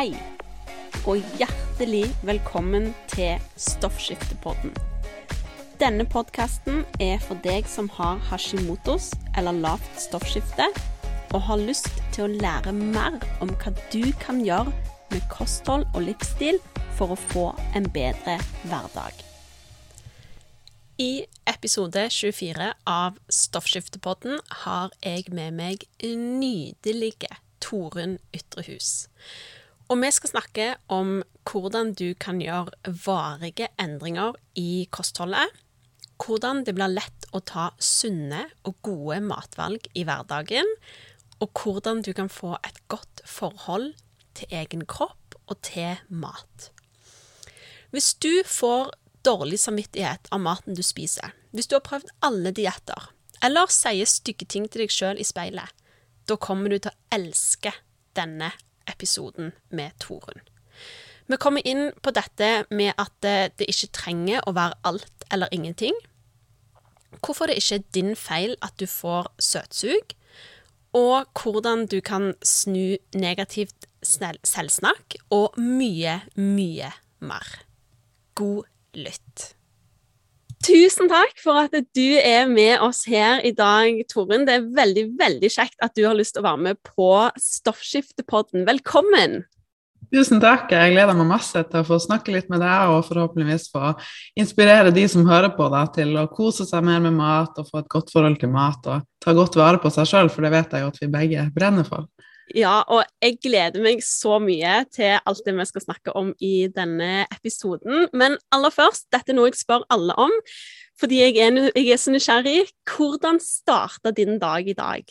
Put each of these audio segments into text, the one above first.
Hei, og hjertelig velkommen til Stoffskiftepodden. Denne podkasten er for deg som har hashimotos eller lavt stoffskifte, og har lyst til å lære mer om hva du kan gjøre med kosthold og livsstil for å få en bedre hverdag. I episode 24 av Stoffskiftepodden har jeg med meg nydelige Torunn Ytrehus. Og vi skal snakke om hvordan du kan gjøre varige endringer i kostholdet. Hvordan det blir lett å ta sunne og gode matvalg i hverdagen. Og hvordan du kan få et godt forhold til egen kropp og til mat. Hvis du får dårlig samvittighet av maten du spiser, hvis du har prøvd alle dietter, eller sier stygge ting til deg sjøl i speilet, da kommer du til å elske denne episoden med Torunn. Vi kommer inn på dette med at det ikke trenger å være alt eller ingenting. Hvorfor det ikke er din feil at du får søtsug, og hvordan du kan snu negativt selvsnakk, og mye, mye mer. God lytt. Tusen takk for at du er med oss her i dag, Torunn. Det er veldig, veldig kjekt at du har lyst til å være med på Stoffskiftepodden. Velkommen! Tusen takk. Jeg gleder meg masse til å få snakke litt med deg, og forhåpentligvis få inspirere de som hører på deg, til å kose seg mer med mat og få et godt forhold til mat og ta godt vare på seg sjøl, for det vet jeg jo at vi begge brenner for. Ja, og jeg gleder meg så mye til alt det vi skal snakke om i denne episoden. Men aller først, dette er noe jeg spør alle om, fordi jeg er, jeg er så nysgjerrig. Hvordan starta din dag i dag?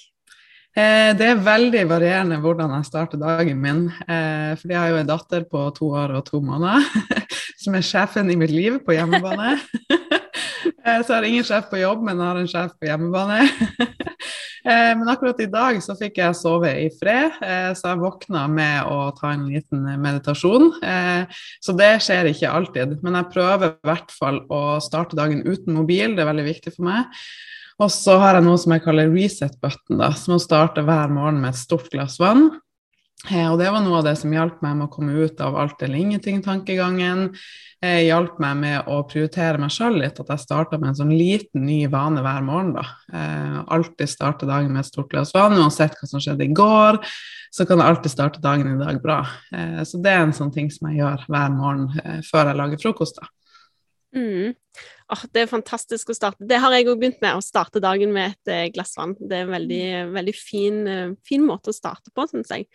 Eh, det er veldig varierende hvordan jeg starter dagen min. Eh, fordi jeg har jo en datter på to år og to måneder som er sjefen i mitt liv på hjemmebane. eh, så jeg har ingen sjef på jobb, men jeg har en sjef på hjemmebane. eh, men akkurat i dag så fikk jeg sove i fred, eh, så jeg våkna med å ta en liten meditasjon. Eh, så det skjer ikke alltid, men jeg prøver i hvert fall å starte dagen uten mobil, det er veldig viktig for meg. Og så har jeg noe som jeg kaller reset button, da, som å starte hver morgen med et stort glass vann. Eh, og det var noe av det som hjalp meg med å komme ut av alt eller ingenting-tankegangen. Eh, hjalp meg med å prioritere meg sjøl litt, at jeg starta med en sånn liten ny vane hver morgen. da. Eh, alltid starte dagen med et stort glass vann, uansett hva som skjedde i går. Så kan jeg alltid starte dagen i dag bra. Så det er en sånn ting som jeg gjør hver morgen før jeg lager frokost. da. Mm. Oh, det er fantastisk å starte. Det har jeg òg begynt med, å starte dagen med et eh, glass vann. Det er en veldig, veldig fin, uh, fin måte å starte på, syns jeg.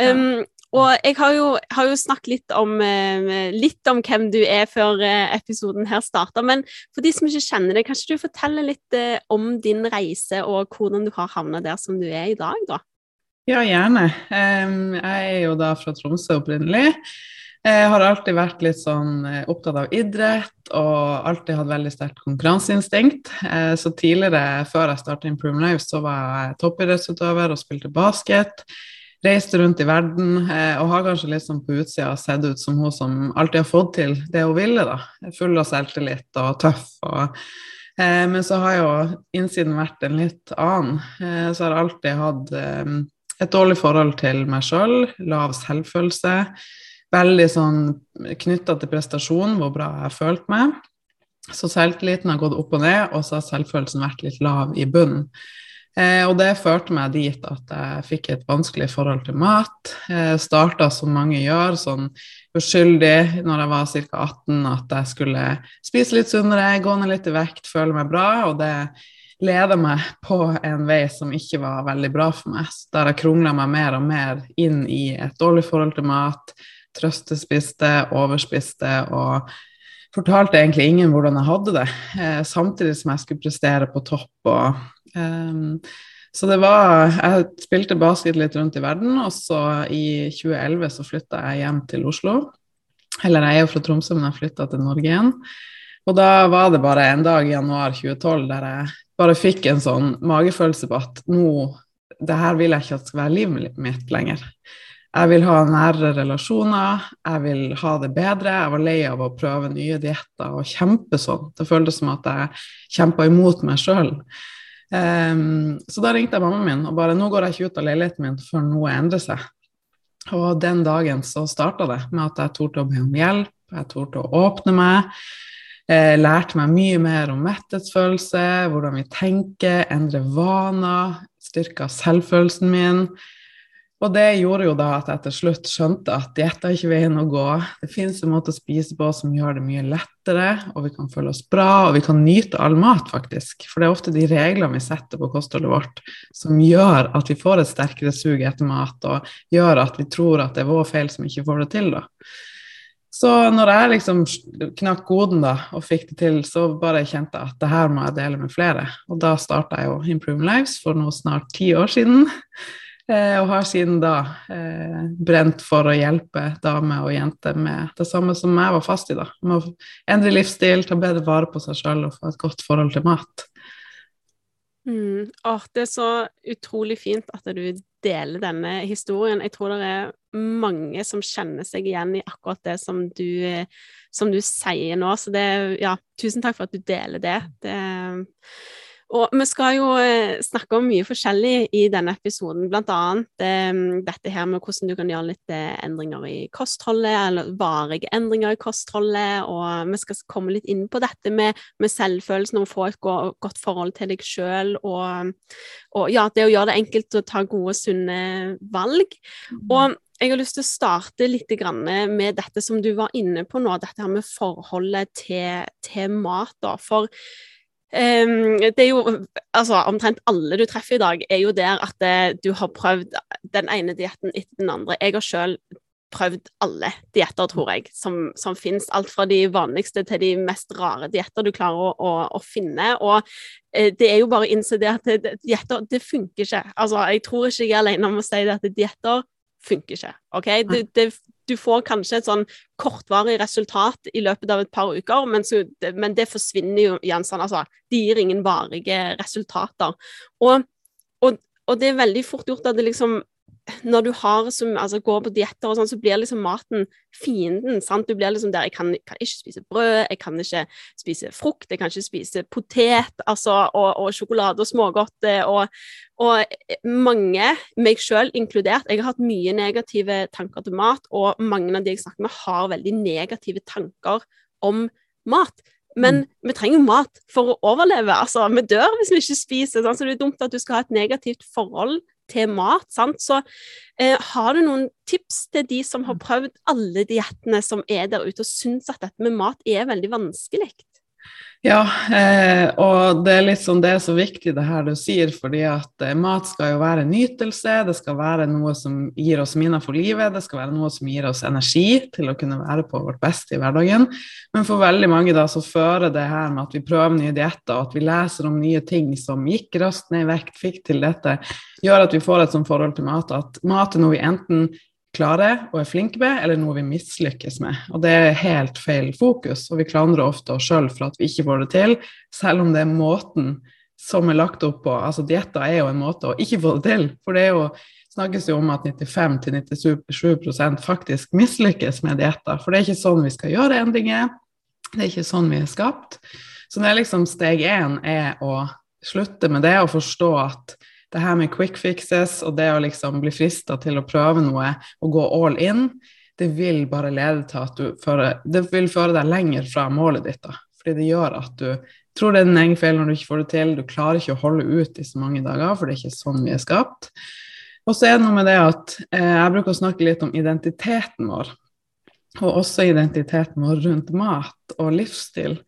Um, og jeg har jo, har jo snakket litt om, uh, litt om, hvem du er før episoden her starter. Men for de som ikke kjenner deg, kan ikke du fortelle litt om din reise, og hvordan du har havnet der som du er i dag, da? Ja, gjerne. Um, jeg er jo da fra Tromsø opprinnelig. Jeg har alltid vært litt sånn eh, opptatt av idrett og alltid hatt veldig sterkt konkurranseinstinkt. Eh, så tidligere, før jeg startet Improve Life, så var jeg toppidrettsutøver og spilte basket. Reiste rundt i verden eh, og har kanskje litt sånn på utsida sett ut som hun som alltid har fått til det hun ville. da. Full av selvtillit og tøff. og men så har jo innsiden vært en litt annen. Så har jeg alltid hatt et dårlig forhold til meg sjøl, lav selvfølelse veldig sånn knytta til prestasjon, hvor bra jeg har følt meg. Så selvtilliten har gått opp og ned, og så har selvfølelsen vært litt lav i bunnen. Eh, og det førte meg dit at jeg fikk et vanskelig forhold til mat. Eh, Starta som mange gjør, sånn uskyldig når jeg var ca. 18, at jeg skulle spise litt sunnere, gå ned litt i vekt, føle meg bra. Og det leda meg på en vei som ikke var veldig bra for meg. Der jeg krongla meg mer og mer inn i et dårlig forhold til mat, trøstespiste, overspiste og fortalte egentlig ingen hvordan jeg hadde det, eh, samtidig som jeg skulle prestere på topp. Og, eh, så det var Jeg spilte basket litt rundt i verden, og så i 2011 så flytta jeg hjem til Oslo. Eller jeg er jo fra Tromsø, men jeg flytta til Norge igjen. Og da var det bare en dag i januar 2012 der jeg bare fikk en sånn magefølelse på at nå det her vil jeg ikke at skal være livet mitt lenger. Jeg vil ha nære relasjoner, jeg vil ha det bedre. Jeg var lei av å prøve nye dietter og kjempe sånn. Det føltes som at jeg kjempa imot meg sjøl. Um, ehm, så da ringte jeg mammaen min og bare 'Nå går jeg ikke ut av leiligheten min før noe endrer seg'. Og den dagen så starta det med at jeg torde å be om hjelp, jeg torde å åpne meg. Eh, lærte meg mye mer om metthetsfølelse, hvordan vi tenker, endre vaner, styrka selvfølelsen min. Og det gjorde jo da at jeg til slutt skjønte at diett er ikke veien å gå. Det fins en måte å spise på som gjør det mye lettere, og vi kan føle oss bra, og vi kan nyte all mat, faktisk. For det er ofte de reglene vi setter på kostholdet vårt som gjør at vi får et sterkere sug etter mat, og gjør at vi tror at det er vår feil som ikke får det til, da. Så når jeg liksom knakk koden da, og fikk det til, så bare kjente jeg at det her må jeg dele med flere. Og da starta jeg jo Improve Lives for nå snart ti år siden. Eh, og har siden da eh, brent for å hjelpe damer og jenter med det samme som jeg var fast i, da. Med å endre livsstil, ta bedre vare på seg sjøl og få et godt forhold til mat. Mm. Oh, det er så utrolig fint at du deler denne historien. Jeg tror det er mange som kjenner seg igjen i akkurat det som du, som du sier nå. Så det, ja, tusen takk for at du deler det. det og vi skal jo eh, snakke om mye forskjellig i denne episoden, annet eh, dette her med hvordan du kan gjøre litt eh, endringer i kostholdet, eller varige endringer i kostholdet, og vi skal komme litt inn på dette med, med selvfølelsen og få et godt forhold til deg sjøl, og, og, ja, det å gjøre det enkelt å ta gode, sunne valg. Mm. Og jeg har lyst til å starte litt med dette som du var inne på nå, dette her med forholdet til, til mat. Da. For det er jo altså Omtrent alle du treffer i dag, er jo der at eh, du har prøvd den ene dietten etter den andre. Jeg har sjøl prøvd alle dietter, tror jeg, som, som fins. Alt fra de vanligste til de mest rare dietter du klarer å, å, å finne. Og eh, det er jo bare å innse det at dietter, det funker ikke. Altså, jeg tror ikke jeg er alene om å si det at dietter funker ikke. ok? Det, det, du får kanskje et sånn kortvarig resultat i løpet av et par uker, men, så, men det forsvinner jo sånn, altså. De gir ingen varige resultater. Og, og, og det er veldig fort gjort at det liksom når du har som, altså, går på dietter og sånn, så blir liksom maten fienden. sant? Du blir liksom der Jeg kan, kan, ikke spise brød, jeg kan ikke spise frukt, jeg kan ikke spise potet altså, og, og sjokolade og smågodt. Og, og mange, meg sjøl inkludert, jeg har hatt mye negative tanker til mat, og mange av de jeg snakker med, har veldig negative tanker om mat. Men mm. vi trenger mat for å overleve. altså Vi dør hvis vi ikke spiser. Sånn, så det er dumt at du skal ha et negativt forhold til mat. Sant? Så eh, har du noen tips til de som har mm. prøvd alle diettene som er der ute, og syns at dette med mat er veldig vanskelig? Ja, eh, og det er litt sånn det er så viktig det her du sier, fordi at eh, mat skal jo være nytelse, det skal være noe som gir oss minner for livet, det skal være noe som gir oss energi til å kunne være på vårt beste i hverdagen. Men for veldig mange da så fører det her med at vi prøver nye dietter, og at vi leser om nye ting som gikk raskt ned i vekt, fikk til dette, gjør at vi får et sånt forhold til mat at mat er noe vi enten klarer og er flinke med, eller noe vi mislykkes med. Og det er helt feil fokus, og vi klandrer ofte oss sjøl for at vi ikke får det til, selv om det er måten som er lagt opp på. Altså dietter er jo en måte å ikke få det til, for det er jo snakkes jo om at 95-97% faktisk mislykkes med dietter. For det er ikke sånn vi skal gjøre endringer, det er ikke sånn vi er skapt. Så det er liksom steg én er å slutte med det og forstå at det her med quick fixes og det å liksom bli frista til å prøve noe og gå all in, det vil bare lede til at du fører, det vil føre deg lenger fra målet ditt. da. Fordi det gjør at du tror det er din egen feil når du ikke får det til. Du klarer ikke å holde ut i så mange dager, for det er ikke sånn vi er skapt. Og så er det noe med det at eh, jeg bruker å snakke litt om identiteten vår. Og også identiteten vår rundt mat og livsstil.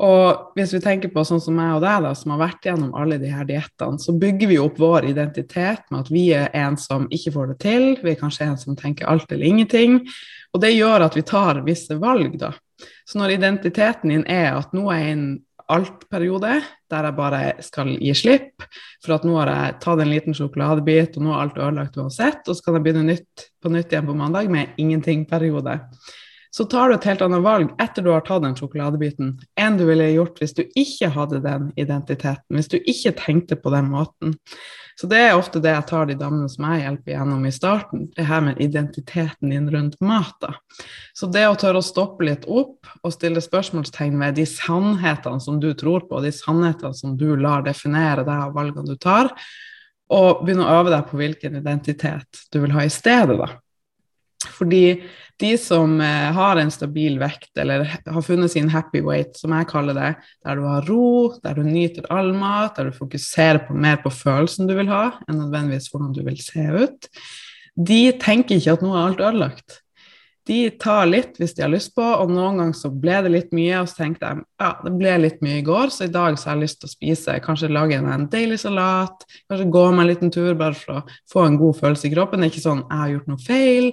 Og hvis vi tenker på sånn som meg og deg, da, som har vært gjennom alle de her diettene, så bygger vi opp vår identitet med at vi er en som ikke får det til, vi er kanskje en som tenker alt eller ingenting. Og det gjør at vi tar visse valg, da. Så når identiteten din er at nå er jeg i en alt-periode, der jeg bare skal gi slipp, for at nå har jeg tatt en liten sjokoladebit, og nå er alt ødelagt uansett, og så kan jeg begynne nytt på nytt igjen på mandag med ingenting-periode så tar du et helt annet valg etter du har tatt den sjokoladebiten, enn du ville gjort hvis du ikke hadde den identiteten, hvis du ikke tenkte på den måten. Så det er ofte det jeg tar de damene som jeg hjelper gjennom i starten, det her med identiteten din rundt mat. da. Så det å tørre å stoppe litt opp og stille spørsmålstegn ved de sannhetene som du tror på, de sannhetene som du lar definere deg av valgene du tar, og begynne å øve deg på hvilken identitet du vil ha i stedet, da. Fordi de som eh, har en stabil vekt, eller har funnet sin happy weight, som jeg kaller det, der du har ro, der du nyter all mat, der du fokuserer på, mer på følelsen du vil ha, enn nødvendigvis hvordan du vil se ut, de tenker ikke at nå er alt ødelagt. De tar litt hvis de har lyst på, og noen ganger så ble det litt mye, og så tenkte jeg ja, det ble litt mye i går, så i dag så har jeg lyst til å spise, kanskje lage en deilig salat, kanskje gå meg en liten tur bare for å få en god følelse i kroppen. Det er ikke sånn jeg har gjort noe feil,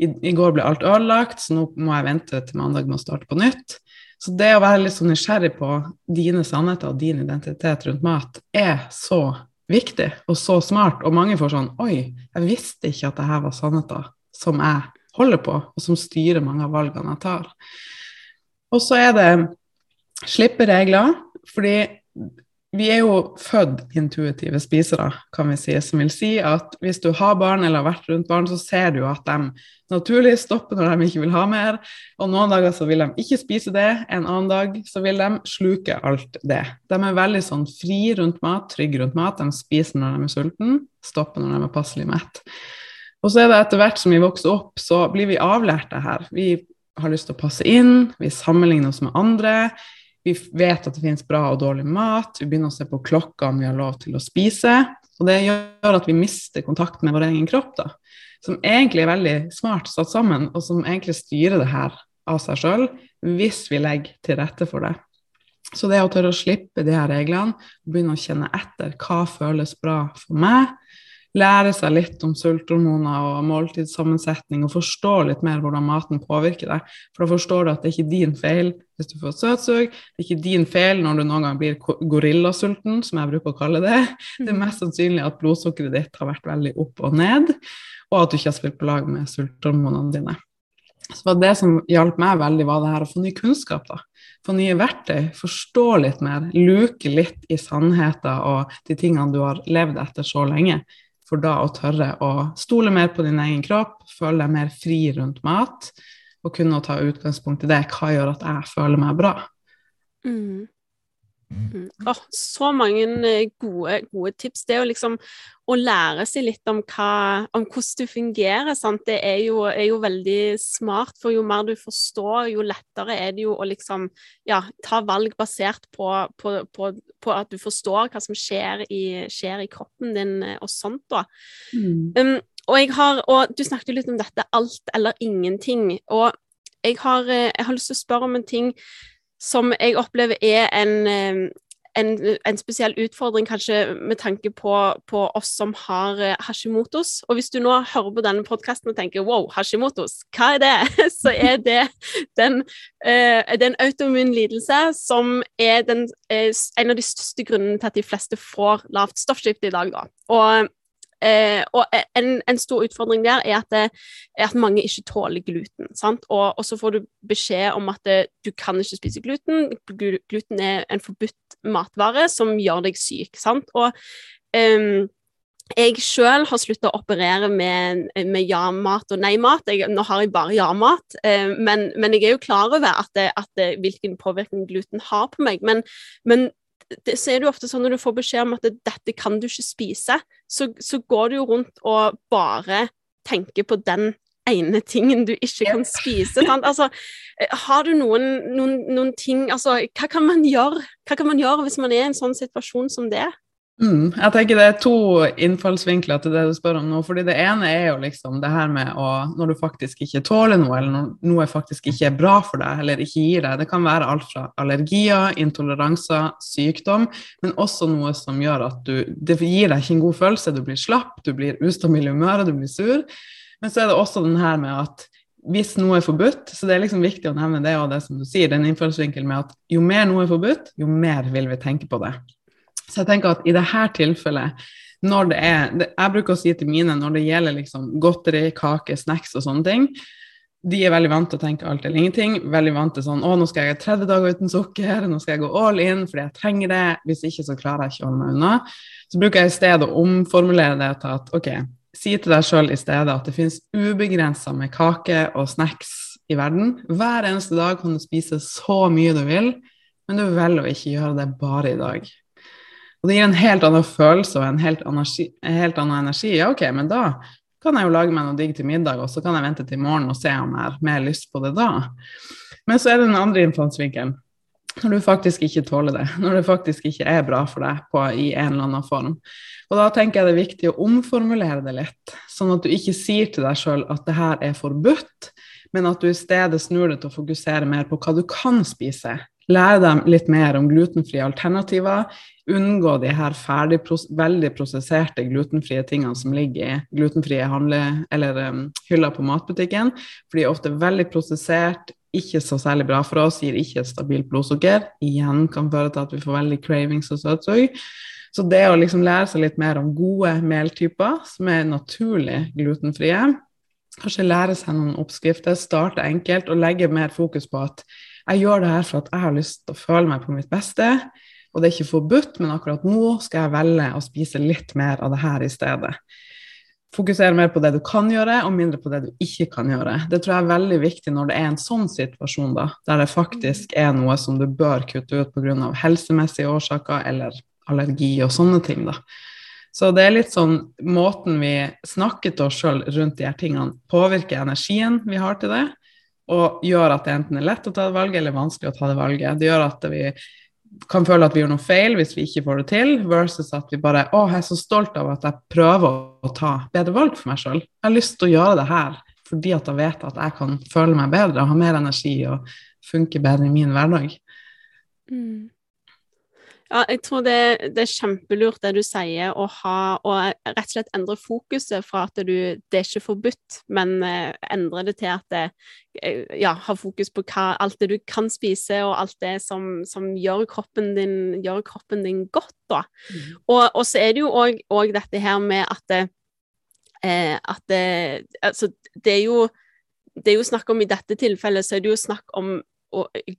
i, i, går ble alt ødelagt, så nå må jeg vente til mandag med å starte på nytt. Så det å være litt sånn nysgjerrig på dine sannheter og din identitet rundt mat er så viktig og så smart. Og mange får sånn Oi, jeg visste ikke at det her var sannheter som jeg holder på, og som styrer mange av valgene jeg tar. Og så er det slippe regler, fordi vi er jo født intuitive spisere, kan vi si, som vil si at hvis du har barn eller har vært rundt barn, så ser du at de naturlig stopper når de ikke vil ha mer. Og noen dager så vil de ikke spise det, en annen dag så vil de sluke alt det. De er veldig sånn fri rundt mat, trygge rundt mat. De spiser når de er sultne, stopper når de er passelig mett. Og så er det etter hvert som vi vokser opp, så blir vi avlært det her. Vi har lyst til å passe inn, vi sammenligner oss med andre. Vi vet at det finnes bra og dårlig mat, vi begynner å se på klokka om vi har lov til å spise. Og det gjør at vi mister kontakt med vår egen kropp, da. Som egentlig er veldig smart satt sammen, og som egentlig styrer det her av seg sjøl, hvis vi legger til rette for det. Så det å tørre å slippe de her reglene, begynne å kjenne etter hva føles bra for meg, lære seg litt om sulthormoner og måltidssammensetning og forstå litt mer hvordan maten påvirker deg. For da forstår du at det er ikke din feil hvis du får søtsug, det er ikke din feil når du noen gang blir gorillasulten, som jeg bruker å kalle det. Det er mest sannsynlig at blodsukkeret ditt har vært veldig opp og ned, og at du ikke har spilt på lag med sulthormonene dine. Så det som hjalp meg veldig, var det her å få ny kunnskap. da. Få nye verktøy, forstå litt mer, luke litt i sannheter og de tingene du har levd etter så lenge for da å tørre å stole mer på din egen kropp, føle deg mer fri rundt mat, og kunne ta utgangspunkt i det. Hva gjør at jeg føler meg bra? Mm. Mm. Oh, så mange eh, gode, gode, tips. Det er jo liksom å lære seg litt om, hva, om hvordan du fungerer. Sant? Det er jo, er jo, veldig smart, for jo mer du forstår, jo lettere er det jo å liksom ja, ta valg basert på, på, på, på, at du forstår hva som skjer i, skjer i kroppen din eh, og sånt, da. Mm. Um, og, jeg har, og du snakket jo litt om dette alt eller ingenting. Og jeg har, eh, jeg har lyst til å spørre om en ting som jeg opplever er en, eh, en, en, spesiell utfordring, kanskje med tanke på, på oss som har eh, Hashimotos. Og hvis du nå hører på denne podkasten og tenker wow, Hashimotos, hva er det? Så er det den, uh, en autoimmun lidelse som er den, en av de største grunnene til at de fleste får lavt stoffskifte i dag. Da. Og Eh, og en, en, stor utfordring der er at, det, er at mange ikke tåler gluten. Og, og, så får du beskjed om at det, du kan ikke spise gluten. Gluten er en forbudt matvare som gjør deg syk. Sant? Og um, jeg sjøl har slutta å operere med, med ja-mat og nei-mat. Nå har jeg bare ja-mat, eh, men, men, jeg er jo klar over at, det, at hvilken påvirkning gluten har på meg. Men, men det, så er det jo ofte sånn når du får beskjed om at det, dette kan du ikke spise, så, så, går du jo rundt og bare tenker på den ene tingen du ikke kan spise. Sant? Altså, eh, har du noen, noen, noen ting Altså, hva kan man gjøre? Hva kan man gjøre hvis man er i en sånn situasjon som det? Mm, jeg tenker Det er to innfallsvinkler til det du spør om nå. fordi Det ene er jo liksom det her med å Når du faktisk ikke tåler noe, eller når noe faktisk ikke er bra for deg, eller ikke gir deg Det kan være alt fra allergier, intoleranser, sykdom, men også noe som gjør at du Det gir deg ikke en god følelse. Du blir slapp, du blir ustabil i humøret, du blir sur. Men så er det også den her med at hvis noe er forbudt, så det er liksom viktig å nevne det og det som du sier, den innfallsvinkelen med at jo mer noe er forbudt, jo mer vil vi tenke på det. Så jeg tenker at i dette tilfellet, når det er Jeg bruker å si til mine når det gjelder liksom godteri, kake, snacks og sånne ting de er veldig vant til å tenke alt eller ingenting. Veldig vant til sånn Å, nå skal jeg ha 30 dager uten sukker. Nå skal jeg gå all in fordi jeg trenger det. Hvis ikke, så klarer jeg ikke å holde meg unna. Så bruker jeg i stedet å omformulere det til at OK, si til deg sjøl i stedet at det finnes ubegrensa med kake og snacks i verden. Hver eneste dag kan du spise så mye du vil, men du velger å ikke gjøre det bare i dag. Og det gir en helt annen følelse og en helt, energi, en helt annen energi. Ja, OK, men da kan jeg jo lage meg noe digg til middag, og så kan jeg vente til i morgen og se om jeg har mer lyst på det da. Men så er det den andre innfallsvinkelen. Når du faktisk ikke tåler det, når det faktisk ikke er bra for deg på, i en eller annen form. Og da tenker jeg det er viktig å omformulere det litt, sånn at du ikke sier til deg sjøl at det her er forbudt, men at du i stedet snur det til å fokusere mer på hva du kan spise. Lære dem litt mer om glutenfrie alternativer. Unngå de her ferdig, veldig prosesserte glutenfrie tingene som ligger i glutenfrie handle- eller um, hyller på matbutikken. For de er ofte veldig prosessert, ikke så særlig bra for oss, gir ikke et stabilt blodsukker. Igjen kan føre til at vi får veldig cravings og søtsug. Så det å liksom lære seg litt mer om gode meltyper som er naturlig glutenfrie, kanskje lære seg noen oppskrifter, starte enkelt og legge mer fokus på at jeg gjør det her for at jeg har lyst til å føle meg på mitt beste. Og det er ikke forbudt, men akkurat nå skal jeg velge å spise litt mer av det her i stedet. Fokusere mer på det du kan gjøre, og mindre på det du ikke kan gjøre. Det tror jeg er veldig viktig når det er en sånn situasjon, da, der det faktisk er noe som du bør kutte ut pga. helsemessige årsaker eller allergi og sånne ting. da. Så det er litt sånn måten vi snakker til oss sjøl rundt de her tingene, påvirker energien vi har til det, og gjør at det enten er lett å ta det valget eller vanskelig å ta det valget. Det gjør at vi kan føle at vi gjør noe feil hvis vi ikke får det til, versus at vi bare Å, jeg er så stolt av at jeg prøver å ta bedre valg for meg sjøl. Jeg har lyst til å gjøre det her fordi at jeg vet at jeg kan føle meg bedre, ha mer energi og funke bedre i min hverdag. Mm. Ja, jeg tror det, det, er kjempelurt det du sier, å ha og rett og slett endre fokuset fra at du, det er ikke forbudt, men eh, endre det til at det, eh, ja, ha fokus på hva, alt det du kan spise, og alt det som, som gjør, kroppen din, gjør, kroppen din, godt, da. Mm. Og, og, så er det jo òg dette her med at det, eh, at det, altså, det er jo det er jo snakk om I dette tilfellet så er det jo snakk om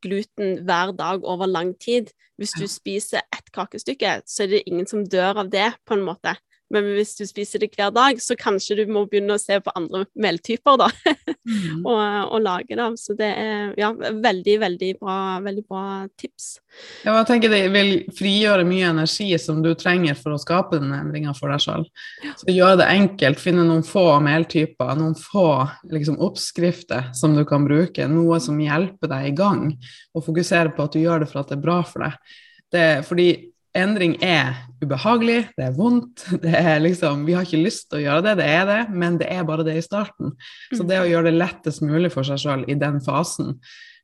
gluten hver dag over lang tid. Hvis du spiser ett kakestykke, så er det ingen som dør av det, på en måte. Men hvis du spiser det hver dag, så kanskje du må begynne å se på andre meltyper, da. mm. og, og, lage det. Så det er ja, veldig, veldig bra, veldig bra tips. Ja, jeg tenker Det vil frigjøre mye energi som du trenger for å skape den endringa for deg sjøl. Så gjøre det enkelt, finne noen få meltyper, noen få liksom, oppskrifter som du kan bruke. Noe som hjelper deg i gang, og fokusere på at du gjør det for at det er bra for deg. Det, fordi endring er ubehagelig, det er vondt. Det er liksom, vi har ikke lyst til å gjøre det, det er det, men det er bare det i starten. Så det å gjøre det lettest mulig for seg sjøl i den fasen,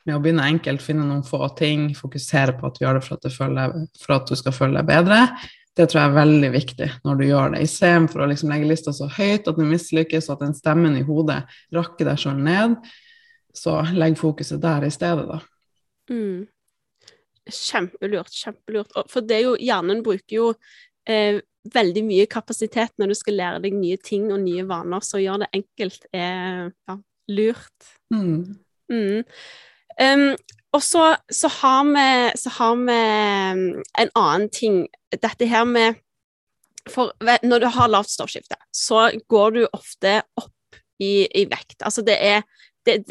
med å begynne enkelt, finne noen få ting, fokusere på at du gjør det for at, føler, for at du skal føle deg bedre, det tror jeg er veldig viktig når du gjør det. Istedenfor å liksom legge lista så høyt at du mislykkes, og at den stemmen i hodet rakker deg sjøl ned, så legg fokuset der i stedet, da. Mm. Kjempelurt, kjempelurt. For det er jo, hjernen bruker jo eh, veldig mye kapasitet når du skal lære deg nye ting og nye vaner, så å gjøre det enkelt er ja, lurt. Mm. Mm. Um, og så, så, har vi, så har vi en annen ting. Dette her med For når du har lavt stoffskifte, så går du ofte opp i, i vekt. Altså det er det,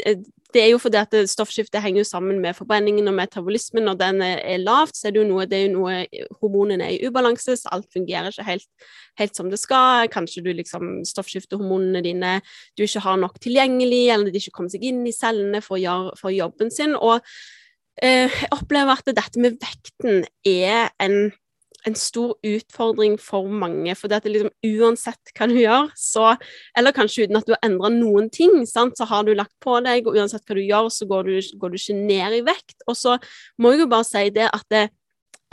det er jo fordi at stoffskiftet henger jo sammen med forbrenningen og metabolismen. Når den er lavt, så er det jo noe, det er jo noe hormonene er i ubalanse, så alt fungerer ikke helt, helt som det skal. Kanskje du liksom stoffskiftehormonene dine du ikke har nok tilgjengelig, eller de ikke kommer seg inn i cellene for å gjøre for jobben sin. Og eh, jeg opplever at dette med vekten er en en stor utfordring for mange. For det at liksom, uansett hva du gjør, så Eller kanskje uten at du har endra noen ting, sant, så har du lagt på deg, og uansett hva du gjør, så går du, går du ikke ned i vekt. Og så må jeg jo bare si det at det,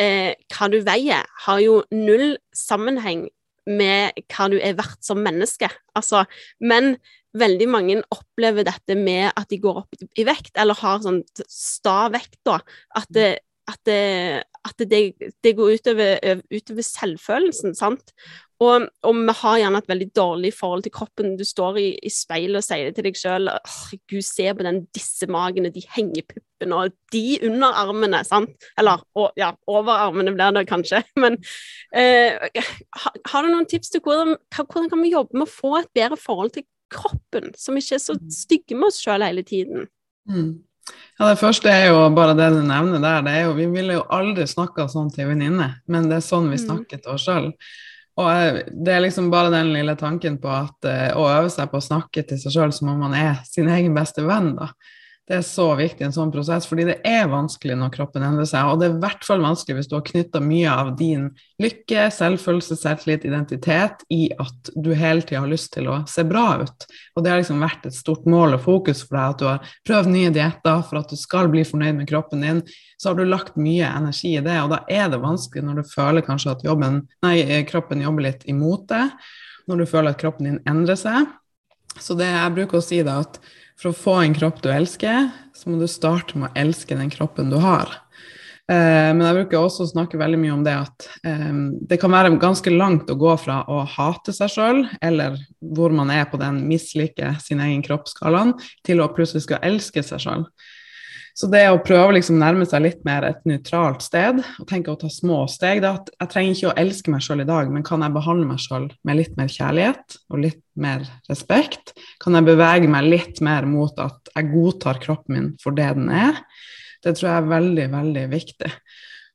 eh, hva du veier, har jo null sammenheng med hva du er verdt som menneske. Altså, men veldig mange opplever dette med at de går opp i vekt, eller har sånn sta vekt, da. At det, at det, at det, det går utover, utover, selvfølelsen, sant. Og, og, vi har gjerne et veldig dårlig forhold til kroppen. Du står i, i speilet og sier det til deg sjøl Gud, se på den disse magene, de hengepuppene og de underarmene, sant. Eller og, ja, overarmene blir det kanskje. Men eh, har, har, du noen tips til hvordan, hvordan kan vi jobbe med å få et bedre forhold til kroppen, som ikke er så mm. stygge med oss sjøl hele tiden? Mm. Ja, Det første er jo bare det du nevner der. det er jo, Vi ville jo aldri snakka sånn til venninne, men det er sånn vi mm. snakker til oss sjøl. Og eh, det er liksom bare den lille tanken på at uh, å øve seg på å snakke til seg sjøl som om man er sin egen beste venn, da. Det er så viktig i en sånn prosess, fordi det er vanskelig når kroppen endrer seg. Og det er i hvert fall vanskelig hvis du har knytta mye av din lykke, selvfølelse, selvtillit, identitet i at du hele tida har lyst til å se bra ut. Og det har liksom vært et stort mål og fokus for deg at du har prøvd nye dietter for at du skal bli fornøyd med kroppen din. Så har du lagt mye energi i det, og da er det vanskelig når du føler kanskje at jobben, nei, kroppen jobber litt imot deg, når du føler at kroppen din endrer seg. Så det jeg bruker å si da, at for å få en kropp du elsker, så må du starte med å elske den kroppen du har. Eh, men jeg bruker også å snakke veldig mye om det at eh, det kan være ganske langt å gå fra å hate seg sjøl, eller hvor man er på den mislike sin egen kroppsskalaen, til å plutselig skal elske seg sjøl. Så det å prøve å liksom nærme seg litt mer et nøytralt sted, og tenke å ta små steg det at Jeg trenger ikke å elske meg sjøl i dag, men kan jeg behandle meg sjøl med litt mer kjærlighet og litt mer respekt? Kan jeg bevege meg litt mer mot at jeg godtar kroppen min for det den er? Det tror jeg er veldig, veldig viktig.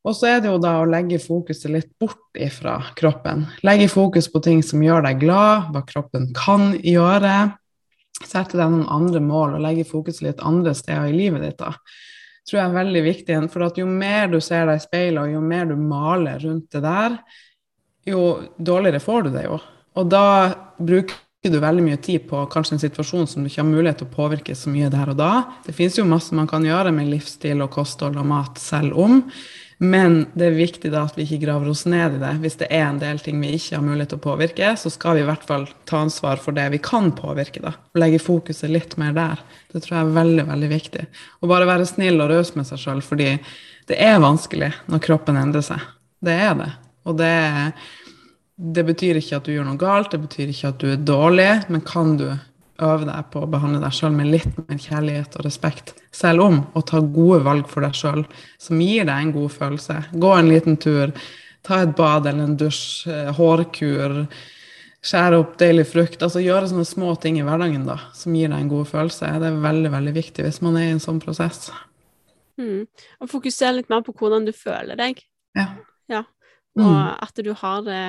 Og så er det jo da å legge fokuset litt bort ifra kroppen. Legge fokus på ting som gjør deg glad, hva kroppen kan gjøre sette deg noen andre mål og legge fokuset litt andre steder i livet ditt. da, tror jeg er veldig viktig. For jo mer du ser deg i speilet, og jo mer du maler rundt det der, jo dårligere får du det jo. Og da bruker du veldig mye tid på kanskje en situasjon som du ikke har mulighet til å påvirke så mye der og da. Det finnes jo masse man kan gjøre med livsstil og kosthold og mat selv om. Men det er viktig da at vi ikke graver oss ned i det. Hvis det er en del ting vi ikke har mulighet til å påvirke, så skal vi i hvert fall ta ansvar for det vi kan påvirke. da, og Legge fokuset litt mer der. Det tror jeg er veldig veldig viktig. Og bare være snill og raus med seg sjøl, fordi det er vanskelig når kroppen endrer seg. Det er det. Og det, det betyr ikke at du gjør noe galt, det betyr ikke at du er dårlig, men kan du øve deg på å behandle deg sjøl med litt mer kjærlighet og respekt, selv om å ta gode valg for deg sjøl, som gir deg en god følelse. Gå en liten tur, ta et bad eller en dusj, eh, hårkur, skjære opp deilig frukt. Altså gjøre sånne små ting i hverdagen da, som gir deg en god følelse. Det er veldig, veldig viktig hvis man er i en sånn prosess. Mm. Og fokusere litt mer på hvordan du føler deg. Ja. ja. Og mm. at du har det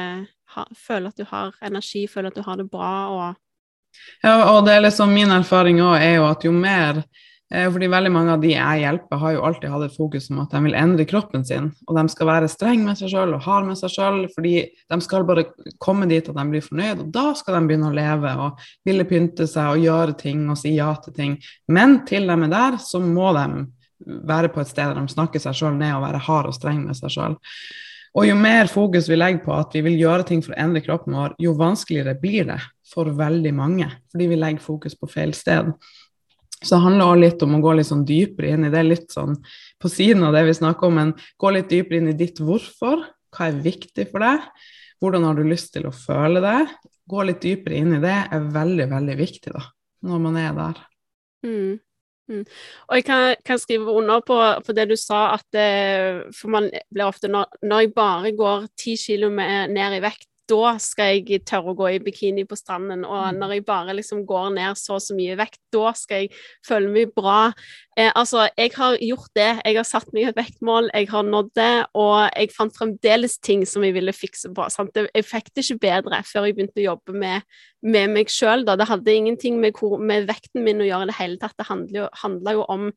ha, Føler at du har energi, føler at du har det bra og ja, og det er liksom min erfaring òg er jo at jo mer eh, fordi veldig mange av de jeg hjelper, har jo alltid hatt et fokus om at de vil endre kroppen sin. Og de skal være streng med seg sjøl og hard med seg sjøl, fordi de skal bare komme dit at de blir fornøyd. Og da skal de begynne å leve og ville pynte seg og gjøre ting og si ja til ting. Men til de er der, så må de være på et sted der de snakker seg sjøl ned og være hard og streng med seg sjøl. Og jo mer fokus vi legger på at vi vil gjøre ting for å endre kroppen vår, jo vanskeligere blir det for veldig mange, fordi vi legger fokus på feil sted. Så det handler også litt om å gå litt sånn dypere inn i det, litt sånn på siden av det vi snakker om, men gå litt dypere inn i ditt hvorfor. Hva er viktig for deg? Hvordan har du lyst til å føle det? Gå litt dypere inn i det er veldig, veldig viktig da, når man er der. Mm. Mm. Og jeg kan, kan, skrive under på, på det du sa, at det, eh, for man blir ofte når, når jeg bare går ti kilo ned i vekt, da skal jeg tørre å gå i bikini på stranden. Og mm. når jeg bare liksom går ned så og så mye vekt, da skal jeg føle meg bra. Eh, altså, jeg har gjort det. Jeg har satt meg et vektmål, jeg har nådd det, og jeg fant fremdeles ting som jeg ville fikse på. Sant? Jeg fikk det ikke bedre før jeg begynte å jobbe med, med meg sjøl. Det hadde ingenting med, med, vekten min å gjøre i det hele tatt. Det handla jo om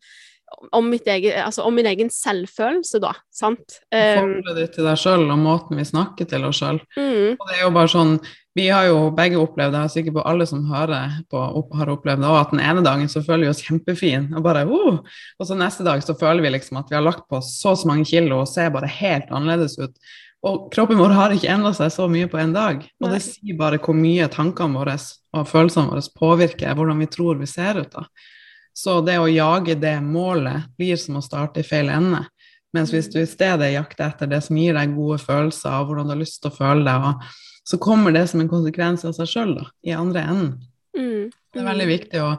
om, eget, altså om, min egen selvfølelse, da. Sant? Forholdet ditt til deg sjøl og måten vi snakker til oss sjøl. Mm. Og det er jo bare sånn Vi har jo begge opplevd det, jeg er sikker på alle som hører på, har opplevd det, og at den ene dagen så føler vi oss kjempefine, og bare oh! Og så neste dag så føler vi liksom at vi har lagt på så så mange kilo og ser bare helt annerledes ut. Og kroppen vår har ikke endra seg så mye på en dag. Og det sier bare hvor mye tankene våre og følelsene våre påvirker hvordan vi tror vi ser ut. da. Så det å jage det målet blir som å starte i feil ende. Mens hvis du i stedet jakter etter det som gir deg gode følelser, og hvordan du har lyst til å føle deg, så kommer det som en konsekvens av seg sjøl i andre enden. Mm. Det er veldig viktig å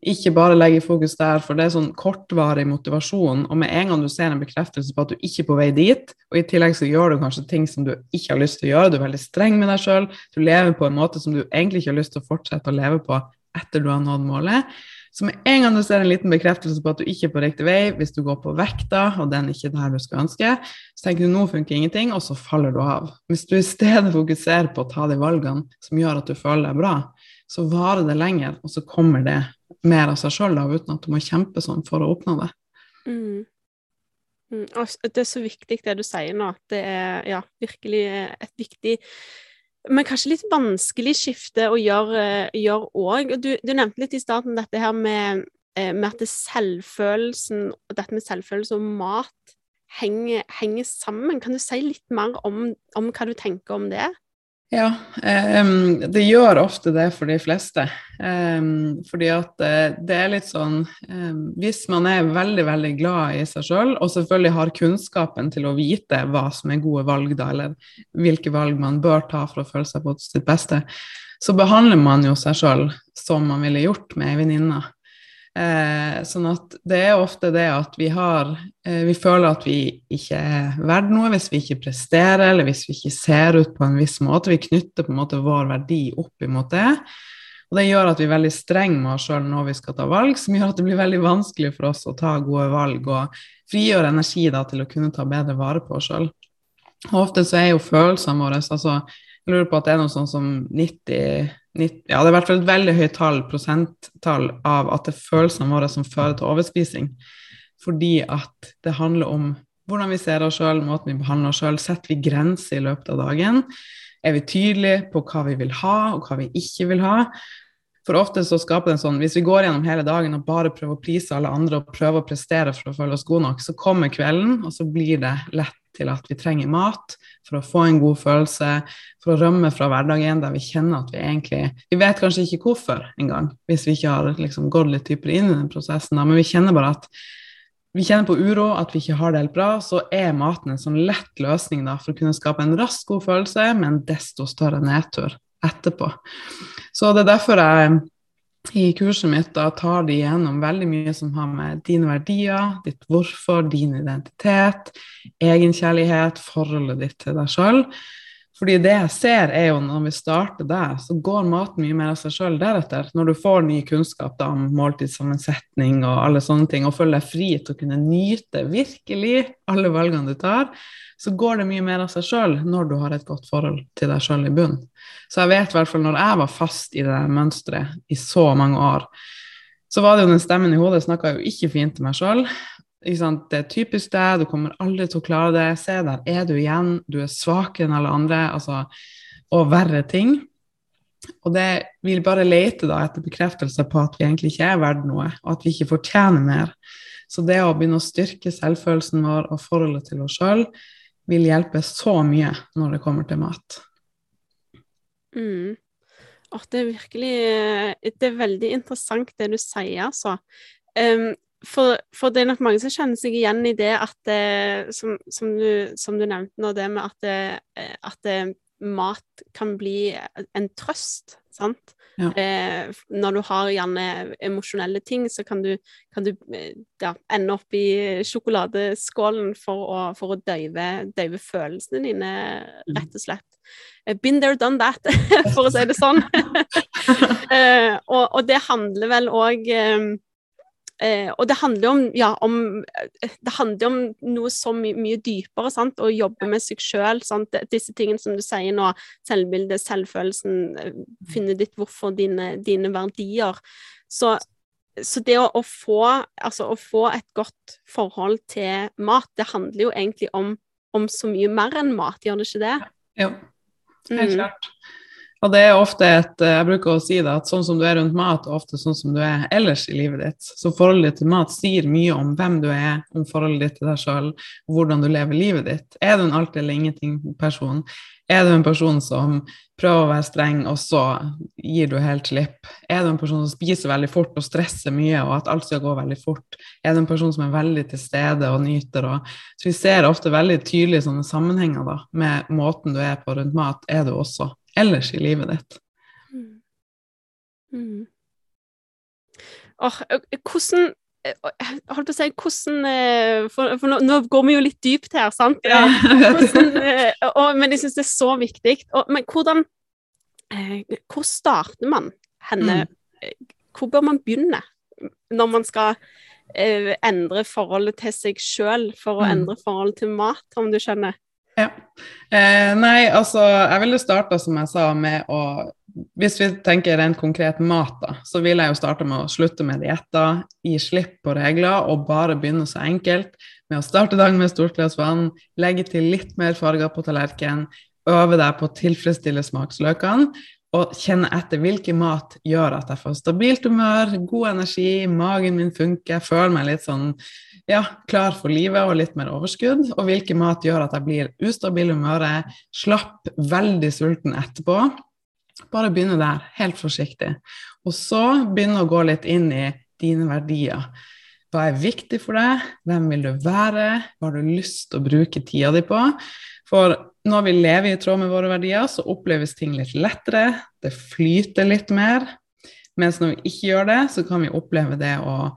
ikke bare legge fokus der, for det er sånn kortvarig motivasjon. Og med en gang du ser en bekreftelse på at du ikke er på vei dit, og i tillegg så gjør du kanskje ting som du ikke har lyst til å gjøre, du er veldig streng med deg sjøl, du lever på en måte som du egentlig ikke har lyst til å fortsette å leve på etter du har nådd målet, Så med en gang du ser en liten bekreftelse på at du ikke er på riktig vei, hvis du går på vekta, og den ikke er der du skal ønske, så tenker du nå funker ingenting, og så faller du av. Hvis du i stedet fokuserer på å ta de valgene som gjør at du føler deg bra, så varer det lenger, og så kommer det mer av seg sjøl uten at du må kjempe sånn for å oppnå det. Mm. Mm. Det er så viktig det du sier nå, at det er ja, virkelig et viktig men kanskje litt vanskelig skifte å gjøre òg. Du, du, nevnte litt i starten dette her med, eh, med at selvfølelsen, dette med selvfølelse og mat henger, henger, sammen. Kan du si litt mer om, om hva du tenker om det? Ja, um, det gjør ofte det for de fleste. Um, fordi at uh, det er litt sånn um, Hvis man er veldig, veldig glad i seg sjøl, og selvfølgelig har kunnskapen til å vite hva som er gode valg, da, eller hvilke valg man bør ta for å føle seg på sitt beste, så behandler man jo seg sjøl som man ville gjort med ei venninne. Eh, sånn at det er ofte det at vi har eh, Vi føler at vi ikke er verdt noe hvis vi ikke presterer, eller hvis vi ikke ser ut på en viss måte. Vi knytter på en måte vår verdi opp imot det. Og det gjør at vi er veldig strenge med oss sjøl når vi skal ta valg, som gjør at det blir veldig vanskelig for oss å ta gode valg og frigjøre energi da, til å kunne ta bedre vare på oss sjøl. Ofte så er jo følelsene våre altså, Jeg lurer på at det er noe sånn som 90 ja, det er i hvert fall et veldig høyt tall, prosenttall av at det er følelsene våre som fører til overspising. Fordi at det handler om hvordan vi ser oss sjøl, måten vi behandler oss sjøl. Setter vi grenser i løpet av dagen? Er vi tydelige på hva vi vil ha, og hva vi ikke vil ha? For ofte så skaper det en sånn Hvis vi går gjennom hele dagen og bare prøver å prise alle andre og prøver å prestere for å føle oss gode nok, så kommer kvelden, og så blir det lett til at vi trenger mat for å få en god følelse, for å rømme fra hverdagen der vi kjenner at vi egentlig Vi vet kanskje ikke hvorfor engang, hvis vi ikke har liksom gått litt dypere inn i den prosessen, da, men vi kjenner bare at vi kjenner på uro, at vi ikke har det helt bra, så er maten en sånn lett løsning da, for å kunne skape en rask, god følelse med en desto større nedtur etterpå. Så det er derfor jeg i kurset mitt da tar de gjennom veldig mye som har med dine verdier, ditt hvorfor, din identitet, egenkjærlighet, forholdet ditt til deg sjøl. Fordi det jeg ser, er jo når vi starter der, så går maten mye mer av seg sjøl deretter. Når du får ny kunnskap da, om måltidssammensetning og alle sånne ting, og føler deg fri til å kunne nyte virkelig alle valgene du tar, så går det mye mer av seg sjøl når du har et godt forhold til deg sjøl i bunnen. Så jeg vet i hvert fall når jeg var fast i det mønsteret i så mange år, så var det jo den stemmen i hodet snakka jo ikke fint til meg sjøl. Det er typisk deg, du kommer aldri til å klare det. Se, der er du igjen. Du er svakere enn alle andre. Altså, og verre ting. Og det vil bare lete da etter bekreftelse på at vi egentlig ikke er verdt noe, og at vi ikke fortjener mer. Så det å begynne å styrke selvfølelsen vår og forholdet til oss sjøl, vil hjelpe så mye når det kommer til mat. Mm. Oh, det er virkelig Det er veldig interessant det du sier, altså. Um, for, for, det er nok mange som kjenner seg igjen i det at det, som, som, du, som, du, nevnte nå, det med at, det, at det, mat kan bli en trøst, sant. Ja. Eh, når du har gjerne emosjonelle ting, så kan du, kan du eh, ja, ende opp i sjokoladeskålen for å, for å døyve, døyve, følelsene dine, mm. rett og slett. Eh, been there, done that, for å si det sånn. eh, og, og, det handler vel òg Eh, og det handler om, ja, om, eh, det handler om noe så my mye dypere, sant? å jobbe med seg sjøl. Disse tingene som du sier nå, selvbildet, selvfølelsen, eh, finne ditt hvorfor, dine, dine verdier. Så, så det å, å, få, altså, å, få, et godt forhold til mat, det handler jo egentlig om, om så mye mer enn mat, gjør det ikke det? Jo, helt mm. Og det er ofte et Jeg bruker å si det, at sånn som du er rundt mat, og ofte sånn som du er ellers i livet ditt. Så forholdet ditt til mat sier mye om hvem du er, om forholdet ditt til deg sjøl, hvordan du lever livet ditt. Er du en alt eller ingenting-person? Er du en person som prøver å være streng, og så gir du helt slipp? Er du en person som spiser veldig fort og stresser mye, og at alt skal gå veldig fort? Er du en person som er veldig til stede og nyter? Og... Så vi ser ofte veldig tydelige sånne sammenhenger da, med måten du er på rundt mat, er du også ellers i livet ditt. Mm. Mm. Oh, hvordan holdt på å si hvordan For, for nå, nå, går vi jo litt dypt her, sant? Ja, hvordan, og, men jeg syns det er så viktig. Og, men hvordan Hvor starter man henne? Mm. Hvor bør man begynne? når man skal eh, endre forholdet til seg sjøl for å Mm. endre forholdet til mat, om du skjønner? Ja. Eh, nei, altså, jeg ville starta, som jeg sa, med å Hvis vi tenker rent konkret mat, da, så vil jeg jo starte med å slutte med dietter, gi slipp på regler og bare begynne så enkelt med å starte dagen med et stort glass vann, legge til litt mer farger på tallerkenen, øve deg på å tilfredsstille smaksløkene, og kjenne etter hvilken mat gjør at jeg får stabilt humør, god energi, magen min funker, føler meg litt sånn ja, klar for livet og litt mer overskudd, og hvilken mat gjør at jeg blir ustabil i humøret, slapp, veldig sulten etterpå. Bare begynne der, helt forsiktig. Og så begynne å gå litt inn i dine verdier. Hva er viktig for deg? Hvem vil du være? Hva har du lyst til å bruke tida di på? For når vi lever i tråd med våre verdier, så oppleves ting litt lettere, det flyter litt mer. Mens når vi ikke gjør det, så kan vi oppleve det å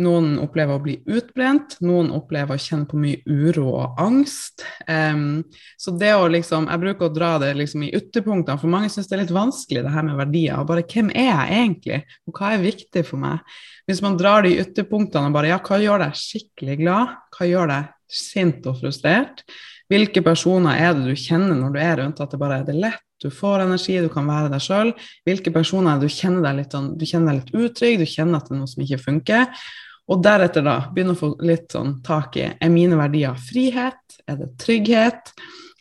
Noen opplever å bli utbrent, noen opplever å kjenne på mye uro og angst. Um, så det å liksom Jeg bruker å dra det liksom i ytterpunktene, for mange syns det er litt vanskelig, det her med verdier. Og bare hvem er jeg egentlig, og hva er viktig for meg? Hvis man drar det i ytterpunktene og bare ja, hva gjør deg skikkelig glad? Hva gjør deg sint og frustrert? Hvilke personer er det du kjenner når du er rundt at det bare er det lett, du får energi, du kan være deg sjøl? Hvilke personer er du kjenner deg litt, sånn, du kjenner deg litt utrygg, du kjenner at det er noe som ikke funker? Og deretter da begynne å få litt sånn tak i er mine verdier frihet, er det trygghet,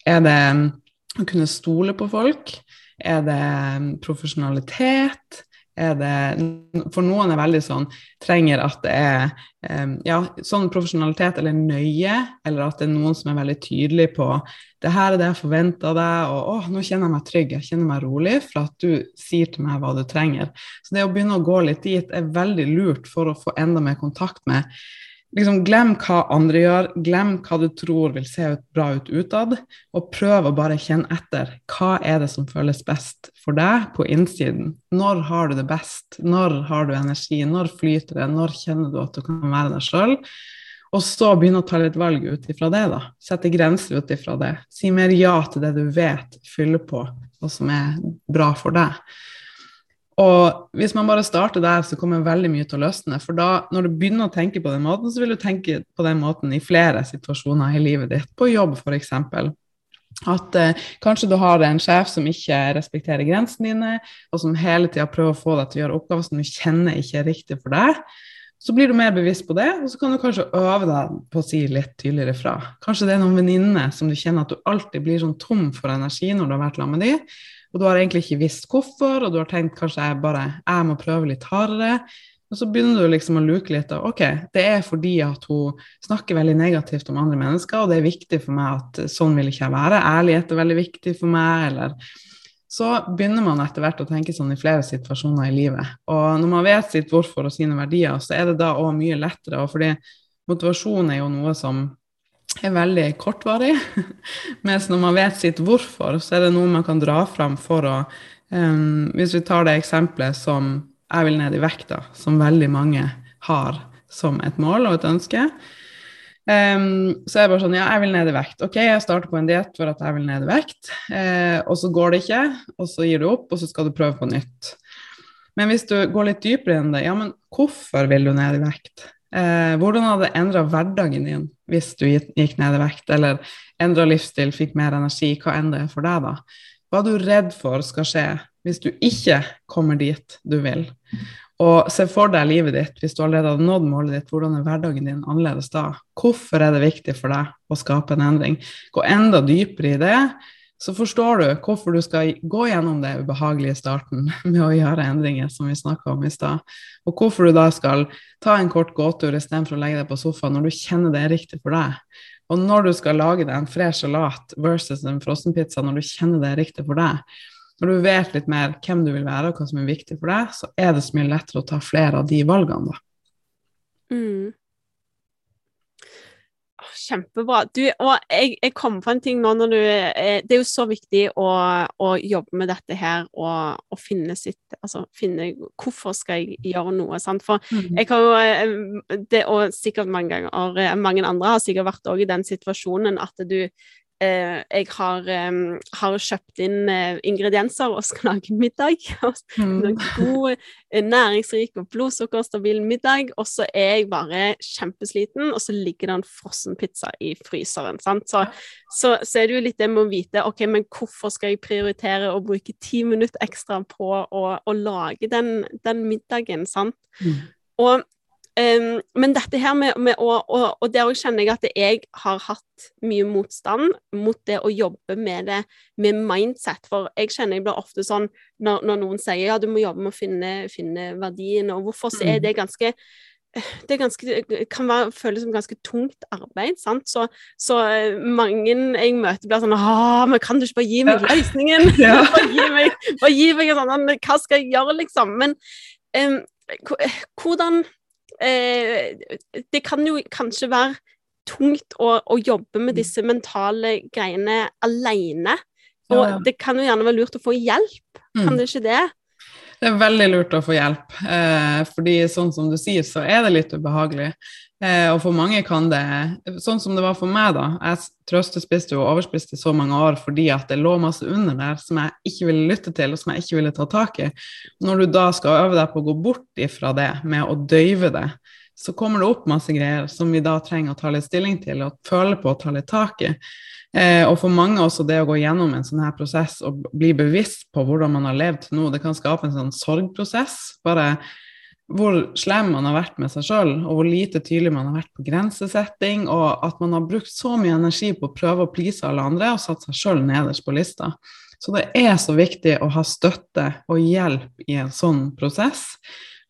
er det mm, å kunne stole på folk, er det mm, profesjonalitet, er det For noen er veldig sånn trenger at det er eh, ja, sånn profesjonalitet eller nøye, eller at det er noen som er veldig tydelig på det her er det jeg forventer deg, og å, nå kjenner jeg meg trygg, jeg kjenner meg rolig for at du sier til meg hva du trenger. Så det å begynne å gå litt dit er veldig lurt for å få enda mer kontakt med liksom Glem hva andre gjør, glem hva du tror vil se ut bra ut utad, og prøv å bare kjenne etter. Hva er det som føles best for deg på innsiden? Når har du det best? Når har du energi? Når flyter det? Når kjenner du at du kan være deg sjøl? Og så begynne å ta litt valg ut ifra det, da. Sette grenser ut ifra det. Si mer ja til det du vet fyller på, og som er bra for deg. Og hvis man bare starter der, så kommer veldig mye til å løsne. For da, når du begynner å tenke på den måten, så vil du tenke på den måten i flere situasjoner i livet ditt. På jobb, f.eks. At eh, kanskje du har en sjef som ikke respekterer grensene dine, og som hele tida prøver å få deg til å gjøre oppgaver som du kjenner ikke er riktig for deg. Så blir du mer bevisst på det, og så kan du kanskje øve deg på å si litt tydeligere fra. Kanskje det er noen venninner som du kjenner at du alltid blir sånn tom for energi når du har vært sammen med dem, og du har egentlig ikke visst hvorfor, og du har tenkt kanskje jeg bare jeg må prøve litt hardere. Og så begynner du liksom å luke litt av ok, det er fordi at hun snakker veldig negativt om andre mennesker, og det er viktig for meg at sånn vil ikke jeg være. Ærlighet er veldig viktig for meg, eller Så begynner man etter hvert å tenke sånn i flere situasjoner i livet. Og når man vet sitt hvorfor og sine verdier, så er det da òg mye lettere. Og fordi motivasjon er jo noe som er veldig kortvarig. Mens når man vet sitt hvorfor, så er det noe man kan dra fram for å um, Hvis vi tar det eksempelet som jeg vil ned i vekta, som veldig mange har som et mål og et ønske. Um, så er det bare sånn, ja, jeg vil ned i vekt. Ok, jeg starter på en diett for at jeg vil ned i vekt, Uh, og så går det ikke, og så gir du opp, og så skal du prøve på nytt. Men hvis du går litt dypere enn det, ja, men hvorfor vil du ned i vekt? Eh, hvordan hadde det endra hverdagen din hvis du gikk ned i vekt, eller endra livsstil, fikk mer energi, hva enn det for deg, da? Hva er du redd for skal skje hvis du ikke kommer dit du vil? Og se for deg livet ditt hvis du allerede hadde nådd målet ditt, hvordan er hverdagen din annerledes da? Hvorfor er det viktig for deg å skape en endring? Gå enda dypere i det, så forstår du hvorfor du skal gå gjennom det ubehagelige starten med å gjøre endringer, som vi snakka om i stad. Og hvorfor du da skal ta en kort gåtur istedenfor å legge deg på sofaen når du kjenner det er riktig for deg. Og når du skal lage deg en fresh salat versus en frossenpizza når du kjenner det er riktig for deg. Når du vet litt mer hvem du vil være og hva som er viktig for deg, så er det så mye lettere å ta flere av de valgene, da. Mm. Kjempebra. Du, og jeg, jeg kom på en ting nå når du eh, Det er jo så viktig å, å jobbe med dette her og, og finne sitt Altså finne Hvorfor skal jeg gjøre noe? Sant? For jeg har jo eh, det, Og sikkert mange ganger eh, Mange andre har sikkert vært òg i den situasjonen at du jeg har, eh, har, kjøpt inn eh, ingredienser og skal lage middag. Mm. God, eh, næringsrik og blodsukkerstabil middag. Og så er jeg bare kjempesliten, og så ligger det en frossenpizza i fryseren. Så, så, så, er det jo litt det med å vite ok, men hvorfor skal jeg prioritere å bruke ti minutter ekstra på å, å lage den, den middagen, sant? Mm. Og Um, men dette her med, med å og, og der òg kjenner jeg at jeg har hatt mye motstand mot det å jobbe med det med mindset. For jeg kjenner jeg blir ofte sånn når, når noen sier ja, du må jobbe med å finne, finne verdien, og hvorfor så er mm. det ganske det ganske, kan være, føles som ganske tungt arbeid. sant? Så, så eh, mange jeg møter, blir sånn men kan du ikke bare gi meg løsningen? Ja. bare, gi meg, bare gi meg en sånn Hva skal jeg gjøre, liksom? Men um, hvordan Det kan jo kanskje være tungt å, å, jobbe med disse mentale greiene alene. Og ja, ja. det kan jo gjerne være lurt å få hjelp, kan mm. det ikke det? Det er veldig lurt å få hjelp, eh, fordi sånn som du sier, så er det litt ubehagelig. Eh, og for mange kan det Sånn som det var for meg, da. Jeg trøstespiste og overspiste så mange år fordi at det lå masse under der som jeg ikke ville lytte til, og som jeg ikke ville ta tak i. Når du da skal øve deg på å gå bort ifra det med å døyve det, så kommer det opp masse greier som vi da trenger å ta litt stilling til og føle på og ta litt tak i. Eh, og for mange også det å gå gjennom en sånn her prosess og bli bevisst på hvordan man har levd til nå, det kan skape en sånn sorgprosess. Bare hvor slem man har vært med seg sjøl, og hvor lite tydelig man har vært på grensesetting, og at man har brukt så mye energi på å prøve å please alle andre og satt seg sjøl nederst på lista. Så det er så viktig å ha støtte og hjelp i en sånn prosess.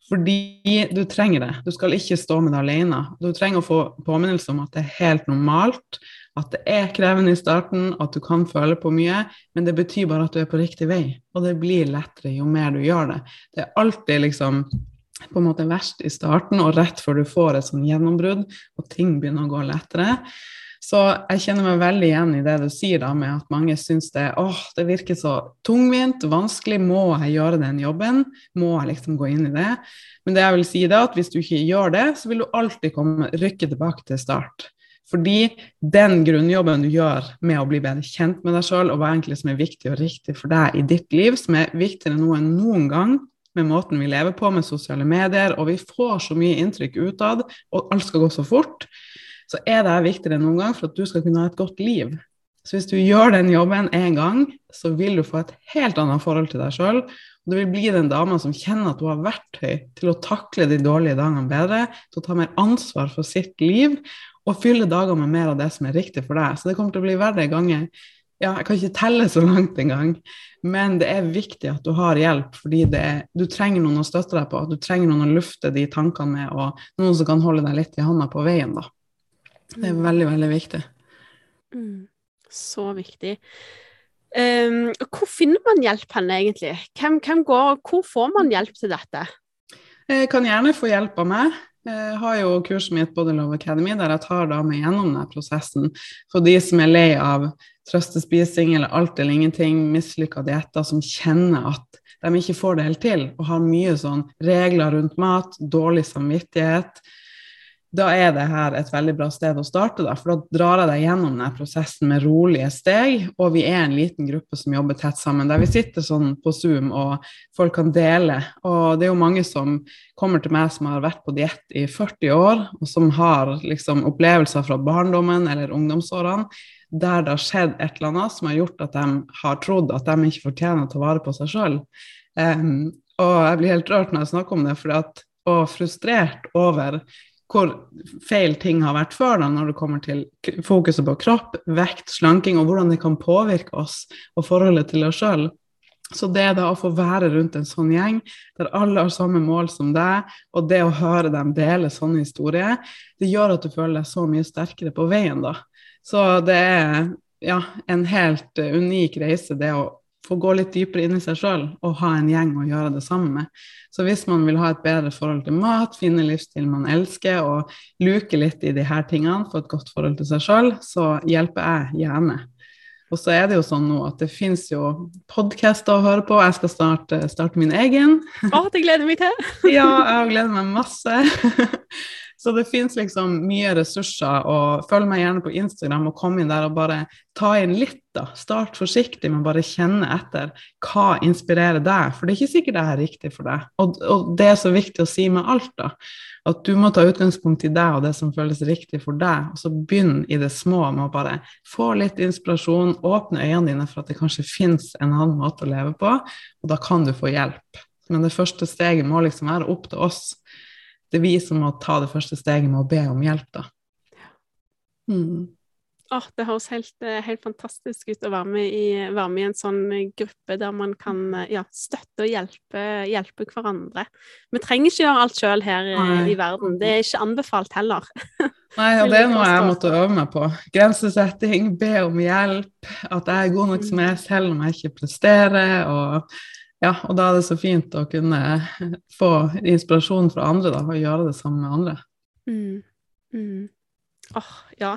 Fordi du trenger det. Du skal ikke stå med det alene. Du trenger å få påminnelse om at det er helt normalt at det er krevende i starten, at du kan føle på mye, men det betyr bare at du er på riktig vei. Og det blir lettere jo mer du gjør det. Det er alltid liksom på en måte verst i starten og rett før du får et sånn gjennombrudd og ting begynner å gå lettere. Så jeg kjenner meg veldig igjen i det du sier da, med at mange syns det åh, det virker så tungvint, vanskelig, må jeg gjøre den jobben? Må jeg liksom gå inn i det? Men det jeg vil si da, at hvis du ikke gjør det, så vil du alltid komme, rykke tilbake til start. Fordi den grunnjobben du gjør med å bli bedre kjent med deg sjøl, og hva egentlig som er viktig og riktig for deg i ditt liv, som er viktigere nå enn noen gang med måten vi lever på med sosiale medier, og vi får så mye inntrykk utad, og alt skal gå så fort, så er det viktigere enn noen gang for at du skal kunne ha et godt liv. Så hvis du gjør den jobben én gang, så vil du få et helt annet forhold til deg sjøl. Og du vil bli den dama som kjenner at hun har verktøy til å takle de dårlige dagene bedre, til å ta mer ansvar for sitt liv, og fylle dager med mer av det som er riktig for deg. Så det kommer til å bli verre ganger. Ja, jeg kan ikke telle så langt engang, men det er viktig at du har hjelp, fordi er, du trenger noen å støtte deg på. Du trenger noen å lufte de tankene med, og noen som kan holde deg litt i hånda på veien, da. Det er veldig, veldig viktig. Mm. Så viktig. Um, hvor finner man hjelp hen, egentlig? Hvem, hvem går, hvor får man hjelp til dette? Jeg kan gjerne få hjelp av meg. Jeg har jo kurset mitt Body Love Academy, der jeg tar damer gjennom denne prosessen. For de som er lei av trøstespising eller alt eller ingenting, mislykka dietter, som kjenner at de ikke får det helt til, og har mye sånn regler rundt mat, dårlig samvittighet, da er det her et veldig bra sted å starte, da, for da drar jeg deg gjennom denne prosessen med rolige steg, og vi er en liten gruppe som jobber tett sammen, der vi sitter sånn på Zoom og folk kan dele. Og det er jo mange som kommer til meg som har vært på diett i 40 år, og som har liksom opplevelser fra barndommen eller ungdomsårene der det har skjedd et eller annet som har gjort at de har trodd at de ikke fortjener å ta vare på seg sjøl. Um, og jeg blir helt rørt når jeg snakker om det, for at, og frustrert over hvor feil ting har vært før, da, når det kommer til fokuset på kropp, vekt, slanking, og hvordan det kan påvirke oss og forholdet til oss sjøl. Så det da å få være rundt en sånn gjeng, der alle har samme mål som deg, og det å høre dem dele sånne historier, det gjør at du føler deg så mye sterkere på veien, da. Så det er ja, en helt unik reise, det å få gå litt dypere inn i seg sjøl og ha en gjeng å gjøre det sammen med. Så hvis man vil ha et bedre forhold til mat, finne livsstil man elsker og luke litt i de her tingene, få et godt forhold til seg sjøl, så hjelper jeg gjerne. Og så er det jo sånn nå at det fins jo podkaster å høre på. Jeg skal starte, starte min egen. Å, det gleder meg til! ja, jeg gleder meg masse. Så det fins liksom mye ressurser, og følg meg gjerne på Instagram og kom inn der og bare ta inn litt, da. Start forsiktig, men bare kjenne etter. Hva inspirerer deg? For det er ikke sikkert det er riktig for deg. Og, og det er så viktig å si med alt, da. At du må ta utgangspunkt i deg og det som føles riktig for deg, og så begynn i det små med å bare få litt inspirasjon, åpne øynene dine for at det kanskje fins en annen måte å leve på, og da kan du få hjelp. Men det første steget må liksom være opp til oss. Det er vi som må ta det første steget med å be om hjelp, da. Mm. Oh, det høres helt, eh, helt, fantastisk ut å være med, i, være med, i, en sånn eh, gruppe der man kan eh, ja, støtte og hjelpe, hjelpe, hverandre. Vi trenger ikke gjøre alt sjøl her Nei. i verden. Det er ikke anbefalt heller. Nei, og det er noe jeg måtte øve meg på. Grensesetting, be om hjelp. At jeg er god nok som jeg er selv om jeg ikke presterer. Og, ja, og da er det så fint å kunne få inspirasjon fra andre da, og gjøre det sammen med andre. Mm. Mm. Oh, ja.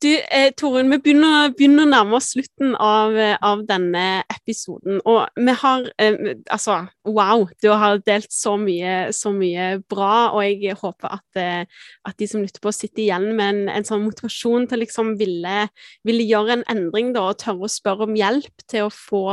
Du, eh, Torunn, vi begynner, begynner, å nærme oss slutten av, eh, av, denne episoden. Og vi har eh, Altså, wow! Du har delt så mye, så mye bra, og jeg håper at, eh, at, de som lytter på, sitter igjen med en, en sånn motivasjon til liksom ville, ville, gjøre en endring, da, og tørre å spørre om hjelp til å få,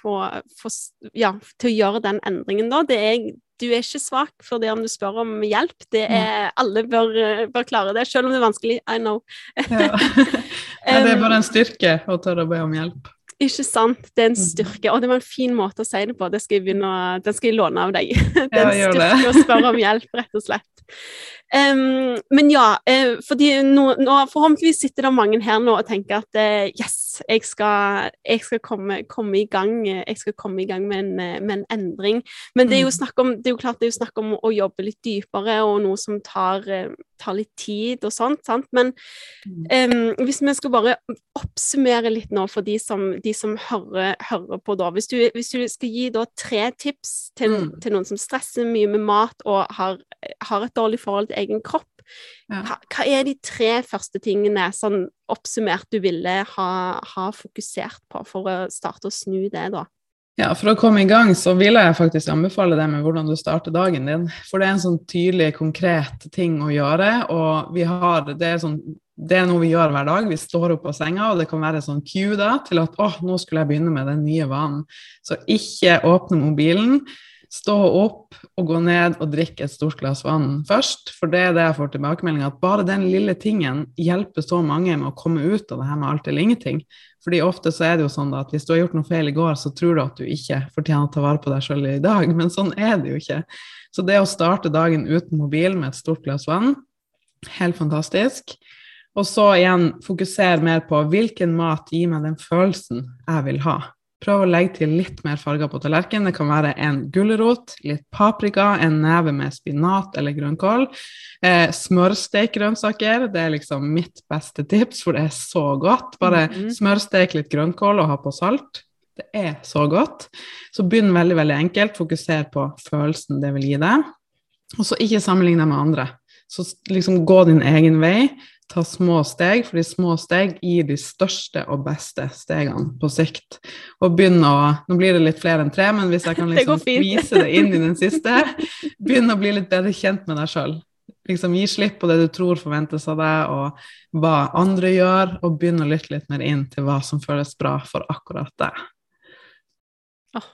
få, få Ja, til å gjøre den endringen, da. Det er du er ikke svak for det om du spør om hjelp. Det er, alle bør, bør klare det, selv om det er vanskelig. I know. ja. ja. det er bare en styrke å tørre å be om hjelp. Ikke sant. Det er en mm. styrke. Og det var en fin måte å si det på. Det skal jeg begynne, den skal jeg låne av deg. Det er en styrke å spørre om hjelp, rett og slett. Um, men ja, uh, fordi nå, nå, forhåpentligvis sitter det mange her nå og tenker at uh, yes, jeg skal, jeg skal komme, komme, i gang Jeg skal komme i gang med en, med en endring. Men det er, mm. om, det er jo klart det er jo snakk om å jobbe litt dypere, og noe som tar, uh, tar litt tid og sånt. sant? Men um, hvis vi skal bare oppsummere litt nå for de som, de som hører, hører, på da. Hvis du, hvis du, skal gi da tre tips til, mm. til noen som stresser mye med mat og har, har et dårlig forhold til egen kropp. Hva, hva, er de tre første tingene sånn oppsummert du ville ha, ha, fokusert på for å starte å snu det, da? Ja, For å komme i gang så vil jeg faktisk anbefale det med hvordan du starter dagen din. For det er en sånn tydelig, konkret ting å gjøre. Og vi har, det, er sånn, det er noe vi gjør hver dag. Vi står opp av senga, og det kan være sånn cue da, til at å, nå skulle jeg begynne med den nye vanen. Så ikke åpne mobilen stå opp og gå ned og drikke et stort glass vann først. For det er det jeg får tilbakemelding at bare den lille tingen hjelper så mange med å komme ut av det her med alt eller ingenting. Fordi ofte så er det jo sånn at hvis du har gjort noe feil i går, så tror du at du ikke fortjener å ta vare på deg sjøl i dag, men sånn er det jo ikke. Så det å starte dagen uten mobil med et stort glass vann, helt fantastisk. Og så igjen fokusere mer på hvilken mat gir meg den følelsen jeg vil ha. Prøv å legge til litt mer farger på tallerkenen. Det kan være en gulrot, litt paprika, en neve med spinat eller grønnkål. Eh, smørstek grønnsaker, det er liksom mitt beste tips, for det er så godt. Bare mm -hmm. smørstek litt grønnkål og ha på salt. Det er så godt. Så begynn veldig, veldig enkelt. Fokuser på følelsen det vil gi deg. Og så ikke sammenlign deg med andre. Så liksom gå din egen vei ta små steg, for de små steg gir de største og beste stegene på sikt. Og begynne å Nå blir det litt flere enn tre, men hvis jeg kan liksom vise det inn i den siste, begynne å bli litt bedre kjent med deg sjøl. Liksom Gi slipp på det du tror forventes av deg, og hva andre gjør, og begynne å lytte litt mer inn til hva som føles bra for akkurat deg. Oh,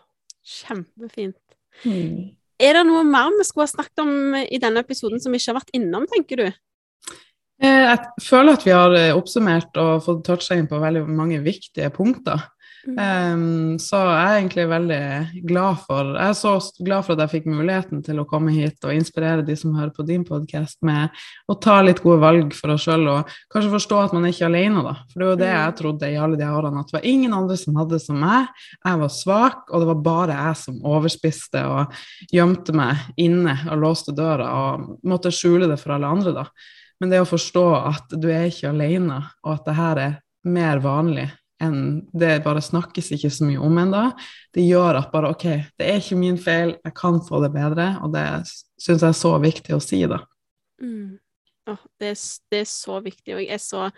kjempefint. Hmm. Er det noe mer vi skulle ha snakket om i denne episoden som vi ikke har vært innom, tenker du? Eh, jeg føler at vi har eh, oppsummert og fått toucha inn på veldig mange viktige punkter. Mm. Um, så jeg er egentlig veldig glad for Jeg er så glad for at jeg fikk muligheten til å komme hit og inspirere de som hører på din podkast, med å ta litt gode valg for oss sjøl, og kanskje forstå at man er ikke er alene, da. For det var det jeg mm. trodde i alle de årene, at det var ingen andre som hadde som meg. Jeg var svak, og det var bare jeg som overspiste og gjemte meg inne og låste døra og måtte skjule det for alle andre, da. Men det å forstå at du er ikke alene, og at det her er mer vanlig enn det bare snakkes ikke så mye om ennå, det gjør at bare OK, det er ikke min feil, jeg kan få det bedre, og det syns jeg er så viktig å si, da. Mm. Oh, det, er, det, er, så viktig, og jeg er så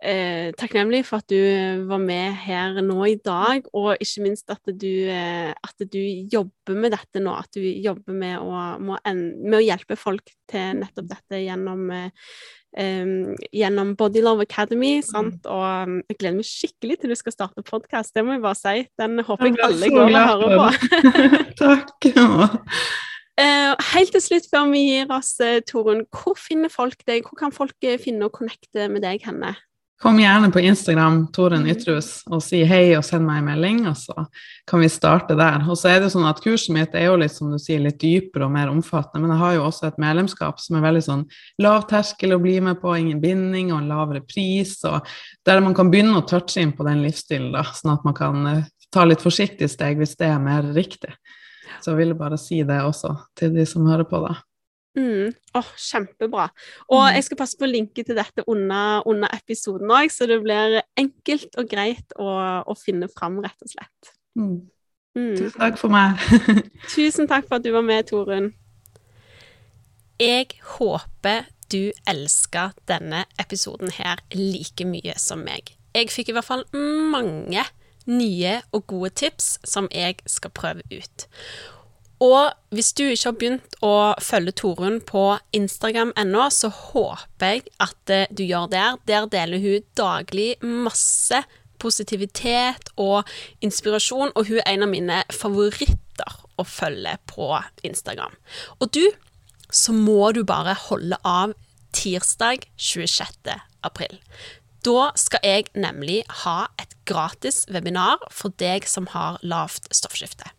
eh, takknemlig for at du eh, var med her nå i dag, og ikke minst at du, eh, at du jobber med dette nå. At du jobber med å, med å hjelpe folk til nettopp dette gjennom eh, gjennom Body Love Academy. Sant? Og um, jeg gleder meg skikkelig til du skal starte podkast, det må jeg bare si. Den håper jeg, alle går og hører på. Takk. Uh, helt til slutt, før vi gir oss, uh, Torunn, hvor finner folk deg? Hvor kan folk finne og connecte med deg henne? Kom gjerne på Instagram, Toren mm. Ytrus, og si hei og send meg en melding, og så kan vi starte der. Og så er det sånn at kurset mitt er jo litt som du sier, litt dypere og mer omfattende, men jeg har jo også et medlemskap som er veldig sånn lav terskel å bli med på, ingen binding og en lavere pris, og der man kan begynne å touche inn på den livsstilen, da, sånn at man kan uh, ta litt forsiktige steg hvis det er mer riktig. Så jeg ville bare si det også til de som hører på, da. Mm. Oh, kjempebra. Og mm. jeg skal passe på å linke til dette under, under episoden òg, så det blir enkelt og greit å, å finne fram, rett og slett. Mm. mm. Tusen takk for meg. Tusen takk for at du var med, Torunn. Jeg håper du elsker denne episoden her like mye som meg. Jeg fikk i hvert fall mange nye og gode tips som jeg skal prøve ut. Og hvis du ikke har begynt å følge Torunn på Instagram ennå, så håper jeg at eh, du gjør det. Der deler hun daglig masse positivitet og inspirasjon, og hun er en av mine favoritter å følge på Instagram. Og du, så må du bare holde av tirsdag 26. april. Da skal jeg nemlig ha et gratis webinar for deg som har lavt stoffskifte.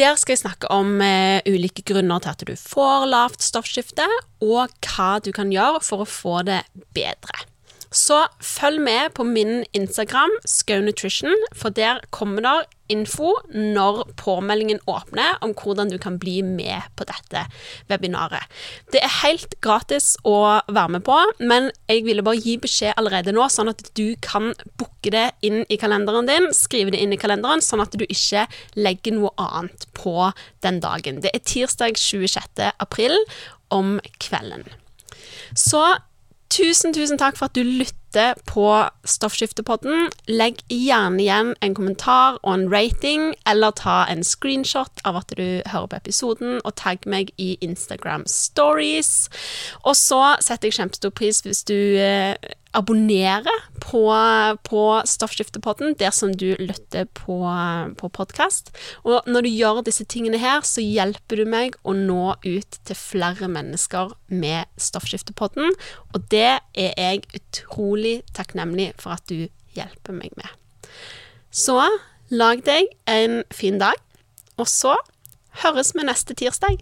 Der skal jeg snakke om eh, ulike grunner til at du får lavt stoffskifte, og hva du kan gjøre for å få det bedre. Så følg med på min Instagram, SkauNutrition, for der kommer det info når påmeldingen åpner om hvordan du kan bli med på dette webinaret. Det er helt gratis å være med på, men jeg ville bare gi beskjed allerede nå, sånn at du kan booke det inn i kalenderen din, skrive det inn i kalenderen, sånn at du ikke legger noe annet på den dagen. Det er tirsdag 26. april om kvelden. Så Tusen, tusen takk for at du lytter på Stoffskiftepodden. Legg gjerne igjen en kommentar og en rating, eller ta en screenshot av at du hører på episoden, og tagg meg i Instagram Stories. Og så setter jeg kjempestor pris hvis du eh, abonnere på, på der som du lytter på, på podkast. Og når du gjør disse tingene her, så hjelper du meg å nå ut til flere mennesker med Stoffskiftepodden, og det er jeg utrolig takknemlig for at du hjelper meg med. Så lag deg en fin dag, og så høres vi neste tirsdag.